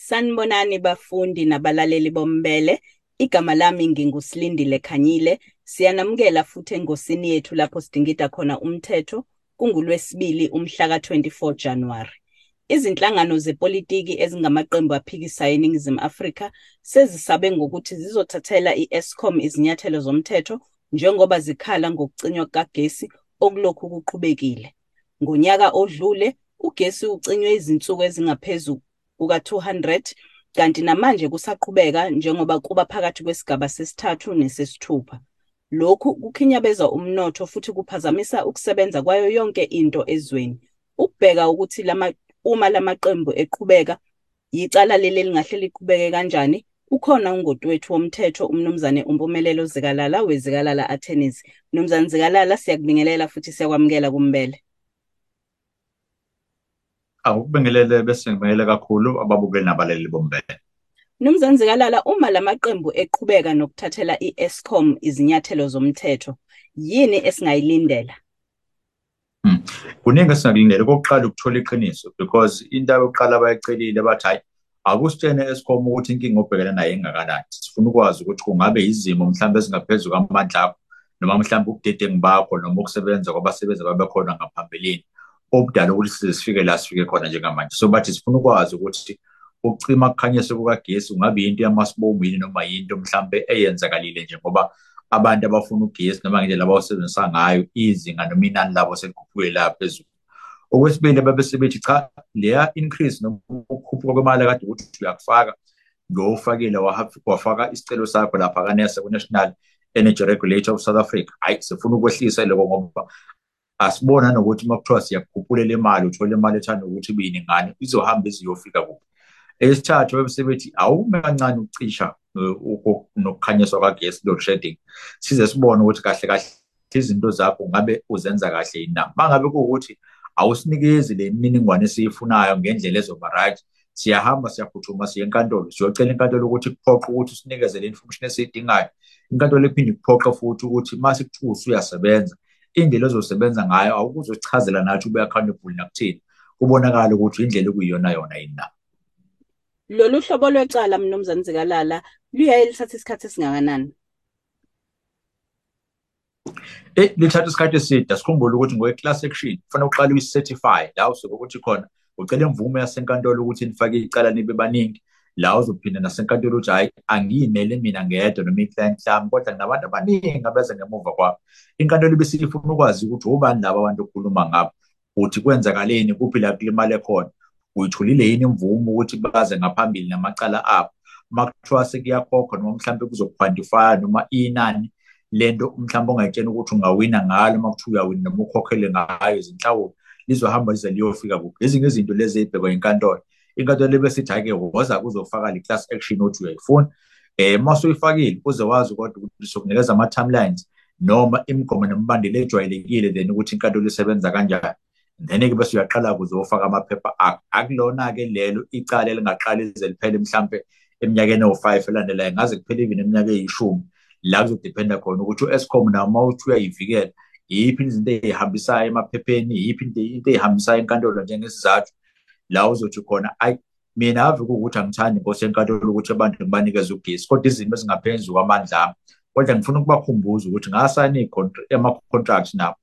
Sanibonani bafundi nabalaleli bombele. Igama lami ngingusilindile Khanyile. Siyanamukela futhi engosini yethu lapho sidingida khona umthetho kungulwesibili umhla ka-24 January. Izinhlangano zepolitiki ezingamaqembu aphikisayo eNingizimu Afrika sezisabe ngokuthi zizothathela i-Eskom izinyathelo zomthetho njengoba zikhala ngokucinywa kukagesi okulokhu kuqhubekile. Ngonyaka odlule, ugesi ucinywe izinsuku ezingaphezu kuka-200 kanti namanje kusaqhubeka njengoba kuba phakathi kwesigaba sesithathu nesesithupha. Lokhu kukhinyabeza umnotho futhi kuphazamisa ukusebenza kwayo yonke into ezweni. Ukubheka ukuthi lama uma lamaqembu eqhubeka yicala leli lingahle liqhubeke kanjani ukhona ungoti wethu womthetho umnumzane umpumelelo zikalala wezikalala attorneys mnumzane zikalala siyakubingelela futhi siyakwamukela kumbele Awukubingelele bese ngibingelele kakhulu ababukeli nabaleli bombele. mnumzane zikalala uma lamaqembu eqhubeka nokuthathela i-Eskom izinyathelo zomthetho yini esingayilindela Hmm. Kuningi esingakulindele okokuqala ukuthola iqiniso because into yokuqala abayicelile bathi hayi akusitshene Eskom ukuthi inkinga obhekene nayo engakanani sifuna ukwazi ukuthi kungabe izimo mhlawumbe ezingaphezulu kwamandla akho noma mhlawumbe ubudedengu bakho noma ukusebenza kwabasebenzi ababekhona ngaphambilini obudala ukuthi size sifike la sifike khona njengamanje. So bathi sifuna ukwazi ukuthi ukucima kukhanyiswa kukagesi kungabe into yamasibomu yini noma yinto mhlawumbe eyenzakalile nje ngoba abantu abafuna ugesi noma ngendlela abawusebenzisa ngayo izinga noma inani labo selikhuphuke la phezulu. Okwesibili babesebethi cha leya increase noma ukukhuphuka kwemali kade ukuthi uyakufaka ngowufakile wafaka isicelo sakho lapha kanesa ku-national energy regulator of south africa. Hayi sifuna ukwehlisa lokho ngoba asibona nokuthi uma kuthiwa siyakukhuphula le mali uthole imali ethanda ukuthi ibe yiningane izohamba iziyofika kuphi. Esithathu bebesebethi awume kancane ukucisha nokukhanyiswa kagesi load shedding. Size sibone ukuthi kahle kahle izinto zakho ngabe uzenza kahle yini na. Mangabe kuwukuthi awusinikezi le mininingwane esiyifunayo ngendlela ezoba right siyahamba siyaphuthuma siye enkantolo siyocela inkantolo ukuthi kuphoqe ukuthi usinikeze le information esiyidingayo. Inkantolo iphinde kuphoqe futhi ukuthi uma sikuthiwa usuyasebenza indlela ozosebenza ngayo awukuzochazela nathi ube accountable nakuthini kubonakala ukuthi indlela okuyiyona yona yini na. Lolu hlobo lwecala mnumzane zikalala luyaye lithatha isikhathi esingakanani? Eh lithatha isikhathi eside. Sikhumbule ukuthi ngowe-class action kufanele uqale uyi-certify la usuke ukuthi khona ucela imvume yasenkantolo ukuthi nifake icala nibe baningi. La uzophinda nasenkantolo ukuthi hhayi angiyimele mina ngedwa noma i-client yami kodwa nginabantu abaningi abeza ngemuva kwabo inkantolo ibisifuna ukwazi ukuthi ubani laba abantu okukhuluma ngabo uthi kwenzakaleni kuphi la kulimale khona. Uyitholile yini imvume ukuthi baze ngaphambili namacala abo? Uma kuthiwa sekuyakhokhwa noma mhlawumbe kuzokhwantifaya noma inani lento mhlawumbe ongayitshena ukuthi ungawina ngalo uma kuthiwa uyawina noma ukhokhele ngayo izinhlawulo lizohamba lize liyofika kuphi? Ezinye izinto lezi ey'bhekwa inkantolo inkantolo ebesithi hhayi-ke woza kuzofaka le class action othi uyayifuna. Um uma usuyifakile uze wazi kodwa ukuthi sokunikeza ama-timelines noma imigomo nemibandela ejwayelekile then ukuthi inkantolo isebenza kanjani. Then-ke bese uyaqala kuze ufaka amaphepha akho akulona-ke lelo icala elingaqala lize liphele mhlampe eminyakeni ewu-five elandelayo. Ngaze kuphele even iminyaka eyishumi la kuzodependa khona ukuthi u-escom nawo uma uthi uyayivikela yiphi izinto ey'hambisayo emaphepheni yiphi into ey'hambisayo enkantolo njengesizathu la uzothi khona ayi mina ave kuwukuthi angithandi inkosi yenkantolo ukuthi abantu ngibanikeze ugesi kodwa izimo ezingaphezu kwamandla ami. Kodwa ngifuna ukubakhumbuza ukuthi ngasayina ama-contract nabo.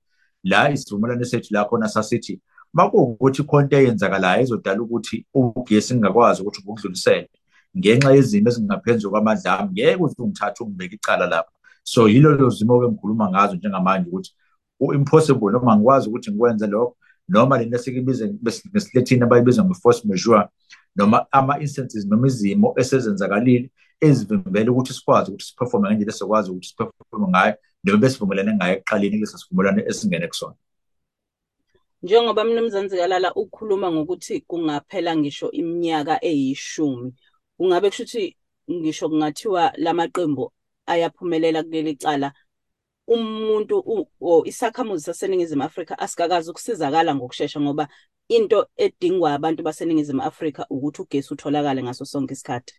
La isivumelwano sethu la khona sasithi makuwukuthi ikhonto eyenzakalayo ezodala ukuthi ugesi ngingakwazi ukuthi ngokudlulisele ngenxa yezimo ezingaphezu kwamandla ami ngeke uze ungithathe ungibeke icala lapho so yilo lo zimo-ke ngikhuluma ngazo njengamanje ukuthi u-impossible noma ngikwazi ukuthi ngikwenze lokho. Noma lento esikubize ngesilethini abayibiza nge-force majeure noma ama-instances noma izimo esezenzakalile ezivimbela ukuthi sikwazi ukuthi siperforme ngendlela esizokwazi ukuthi siperforme ngayo noma besivumelane ngayo ekuqaleni kulesi sivumelwano esingene kusona. Njengoba mnumzane zikalala ukhuluma ngokuthi kungaphela ngisho iminyaka eyishumi kungabe kusho ukuthi ngisho kungathiwa lamaqembu ayaphumelela kuleli cala umuntu isakhamuzi saseningizimu Afrika asikakazi ukusizakala ngokusheshsha ngoba into edingwa abantu baseningizimu Afrika ukuthi ugesi utholakale ngaso sonke isikhathi.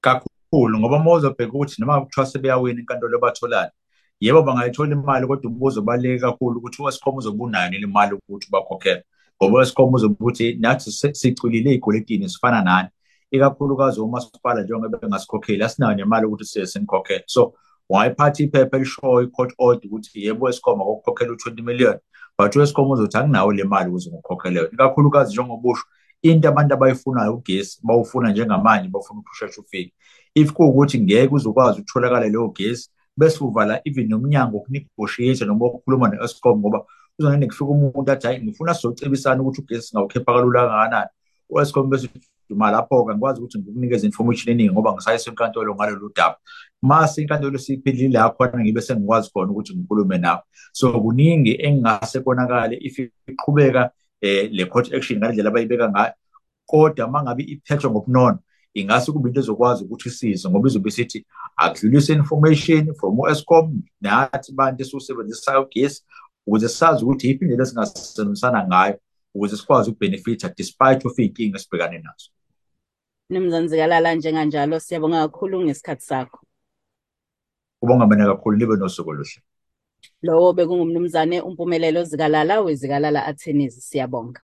Kakhulu ngoba uma uzobheka ukuthi noma kuthiwa sebeyawina inkantolo batholani yebo bangayithola imali kodwa umbuzo obaluleke kakhulu ukuthi u-escom uzobe unayo nile mali ukuthi ubakhokhele ngoba u-escom uzobe ukuthi nathi sicwilile ey'kweletini sifana nani ikakhulukazi umasipala njengoba bengasikhokheli asinayo nemali ukuthi siye sinikhokhele so ungayiphatha iphepha elishoyo i-court order ukuthi yebo escom akukhokhela u-twenty million. But u-escom uzothi anginawo le mali ukuze ngikhokhele ikakhulukazi njengobusho into abantu abayifunayo ugesi bawufuna njengamanje bafuna ukusheshe ufike. If kuwukuthi ngeke uzokwazi ukutholakala leyo gesi bese uvala even nomnyango wokunegotiate noma wokukhuluma ne-escom ngoba kuzongene kufika umuntu athi hayi ngifuna sizocebisana ukuthi ugesi singawukhipha kalula kangakanani. U-escom bese uma lapho-ke ngikwazi ukuthi ngikunikeze information eningi ngoba ngisayise enkantolo ngalolu daba. Mase inkantolo siyiphelile la khona ngibe sengikwazi khona ukuthi ngikhulume nawe. So kuningi engingase konakale if iqhubeka eh le court action ngalendlela abayibeka ngayo kodwa mangabe iphethwe ngobunono ingase kube into ezokwazi ukuthi isize ngoba izobe sithi akudlulise information from u-escom nathi bantu esiwusebenzisayo ugesi ukuze sazi ukuthi yiphi indlela esingasebenzisana ngayo. Ukuze sikwazi ukubenefitha despite of iy'nkinga esibhekane nazo Mnumzane Zikalala njenganjalo siyabonga kakhulu ngesikhathi sakho. Kubonga mina kakhulu libe nosuku oluhle. Lowo bekungumnumzane uMpumelelo Zikalala wezikalala Attorneys siyabonga.